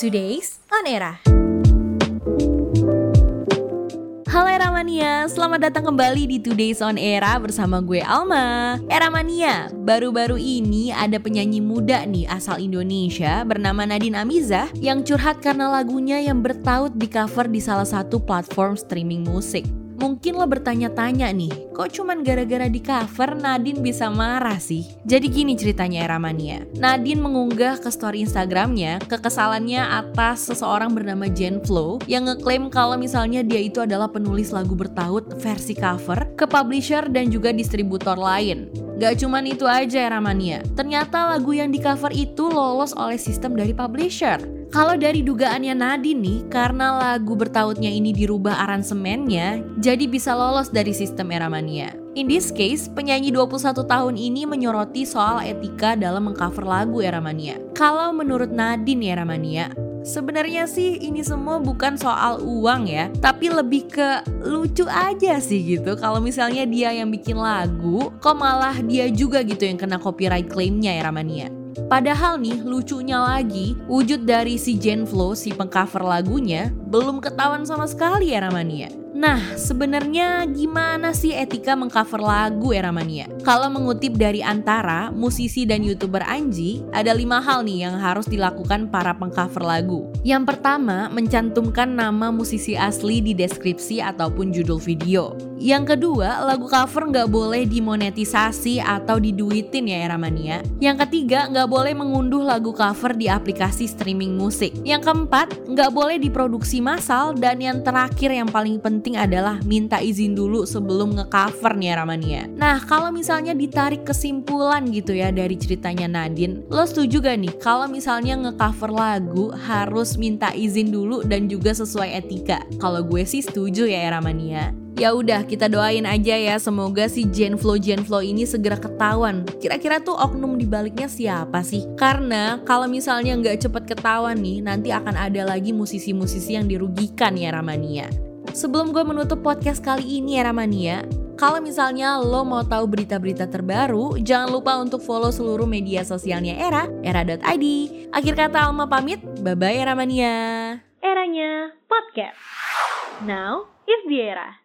Today's On Era. Halo Era Mania, selamat datang kembali di Today's On Era bersama gue Alma. Era Mania, baru-baru ini ada penyanyi muda nih asal Indonesia bernama Nadine Amizah yang curhat karena lagunya yang bertaut di cover di salah satu platform streaming musik. Mungkin lo bertanya-tanya nih, kok cuman gara-gara di cover Nadine bisa marah sih? Jadi gini ceritanya Eramania. Nadine mengunggah ke story Instagramnya kekesalannya atas seseorang bernama Jen Flo yang ngeklaim kalau misalnya dia itu adalah penulis lagu bertaut versi cover ke publisher dan juga distributor lain. Gak cuman itu aja Eramania, ternyata lagu yang di cover itu lolos oleh sistem dari publisher. Kalau dari dugaannya Nadine nih, karena lagu bertautnya ini dirubah aransemennya, jadi bisa lolos dari sistem Eramania. In this case, penyanyi 21 tahun ini menyoroti soal etika dalam mengcover lagu Eramania. Kalau menurut Nadine Eramania, Sebenarnya sih ini semua bukan soal uang ya, tapi lebih ke lucu aja sih gitu. Kalau misalnya dia yang bikin lagu, kok malah dia juga gitu yang kena copyright claimnya ya Ramania. Padahal nih lucunya lagi, wujud dari si Jen Flo, si pengcover lagunya, belum ketahuan sama sekali ya Ramania. Nah, sebenarnya gimana sih etika mengcover lagu Eramania? Kalau mengutip dari Antara, musisi dan youtuber Anji, ada lima hal nih yang harus dilakukan para pengcover lagu. Yang pertama, mencantumkan nama musisi asli di deskripsi ataupun judul video. Yang kedua, lagu cover nggak boleh dimonetisasi atau diduitin ya Eramania. Yang ketiga, nggak boleh mengunduh lagu cover di aplikasi streaming musik. Yang keempat, nggak boleh diproduksi massal. Dan yang terakhir yang paling penting penting adalah minta izin dulu sebelum ngecover nih Ramania. Nah kalau misalnya ditarik kesimpulan gitu ya dari ceritanya Nadine, lo setuju gak nih kalau misalnya ngecover lagu harus minta izin dulu dan juga sesuai etika? Kalau gue sih setuju ya Ramania. Ya udah kita doain aja ya semoga si Genflow Genflow ini segera ketahuan. Kira-kira tuh oknum di baliknya siapa sih? Karena kalau misalnya nggak cepet ketahuan nih, nanti akan ada lagi musisi-musisi yang dirugikan ya Ramania. Sebelum gue menutup podcast kali ini ya Ramania, kalau misalnya lo mau tahu berita-berita terbaru, jangan lupa untuk follow seluruh media sosialnya Era, era.id. Akhir kata Alma pamit, bye-bye Ramania. Eranya podcast. Now is the era.